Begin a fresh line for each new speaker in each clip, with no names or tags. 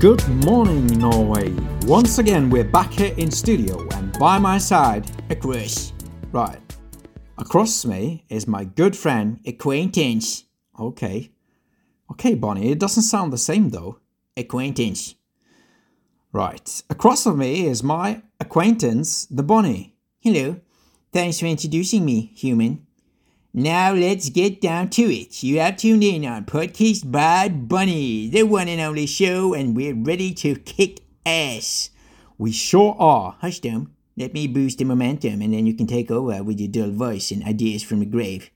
Good morning, Norway. Once again, we're back here in studio, and by my side,
Across.
right across me is my good friend.
Acquaintance.
Okay, okay, Bonnie. It doesn't sound the same though.
Acquaintance.
Right across from me is my acquaintance, the Bonnie.
Hello. Thanks for introducing me, human. Now let's get down to it. You have tuned in on Podcast by Bunny, the one and only show, and we're ready to kick ass.
We sure are.
Hush, Dome. Let me boost the momentum, and then you can take over with your dull voice and ideas from the grave.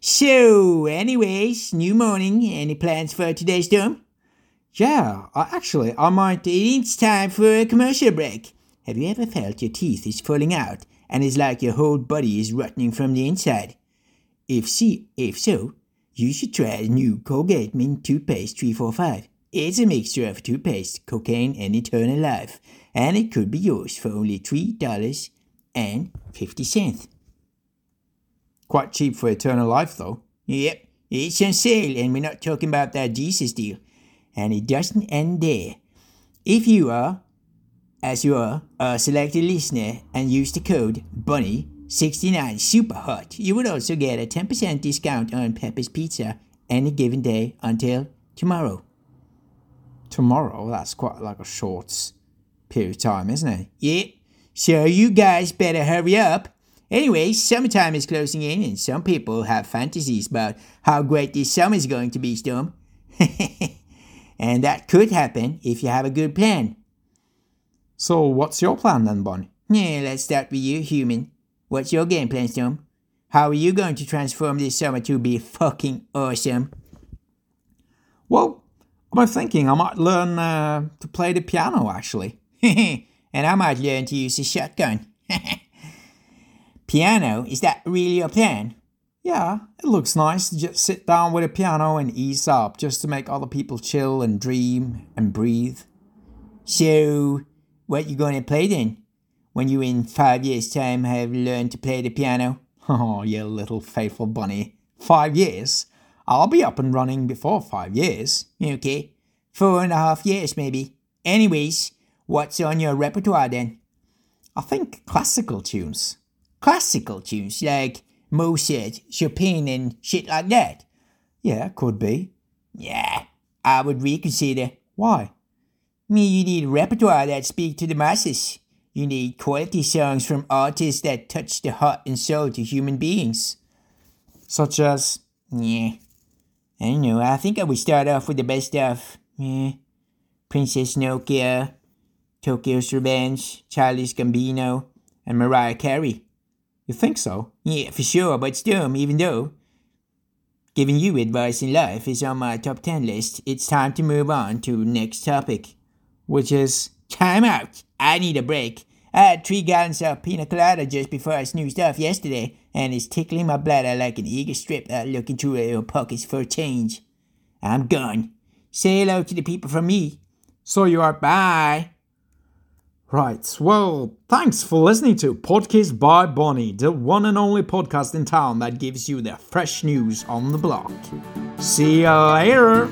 So, anyways, new morning. Any plans for today's Dome?
Yeah, I, actually, I might.
It's time for a commercial break. Have you ever felt your teeth is falling out and it's like your whole body is rotting from the inside? If see, if so, you should try the new Colgate Mint Toothpaste 345. It's a mixture of toothpaste, cocaine, and eternal life, and it could be yours for only three dollars and fifty cents.
Quite cheap for eternal life, though.
Yep, it's on sale, and we're not talking about that Jesus deal. And it doesn't end there. If you are, as you are, a selected listener and use the code BUNNY69 super hot, you would also get a 10% discount on Pepper's Pizza any given day until tomorrow.
Tomorrow, that's quite like a short period of time, isn't it?
Yep, so you guys better hurry up. Anyway, summertime is closing in, and some people have fantasies about how great this summer is going to be, Storm. and that could happen if you have a good plan.
So, what's your plan then, Bonnie?
Yeah, let's start with you, human. What's your game plan, Storm? How are you going to transform this summer to be fucking awesome?
Well, I'm thinking I might learn uh, to play the piano, actually.
and I might learn to use a shotgun. Piano, is that really your plan?
Yeah, it looks nice to just sit down with a piano and ease up just to make other people chill and dream and breathe.
So, what you gonna play then? When you in five years' time have learned to play the piano?
Oh, you little faithful bunny. Five years? I'll be up and running before five years.
Okay, four and a half years maybe. Anyways, what's on your repertoire then?
I think classical tunes.
Classical tunes like Mozart, Chopin, and shit like that.
Yeah, could be.
Yeah, I would reconsider.
Why?
Me, you need a repertoire that speak to the masses. You need quality songs from artists that touch the heart and soul to human beings.
Such as?
Yeah, I don't know. I think I would start off with the best stuff. Yeah, Princess Nokia, Tokyo's Revenge, Childish Gambino, and Mariah Carey.
You think so?
Yeah, for sure, but still, even though giving you advice in life is on my top 10 list, it's time to move on to next topic.
Which is?
Time out! I need a break. I had three gallons of pina colada just before I snoozed off yesterday, and it's tickling my bladder like an eager strip out looking through her pockets for a change. I'm gone. Say hello to the people from me.
So you are.
Bye.
Right. Well, thanks for listening to Podcast by Bonnie, the one and only podcast in town that gives you the fresh news on the block. See you later.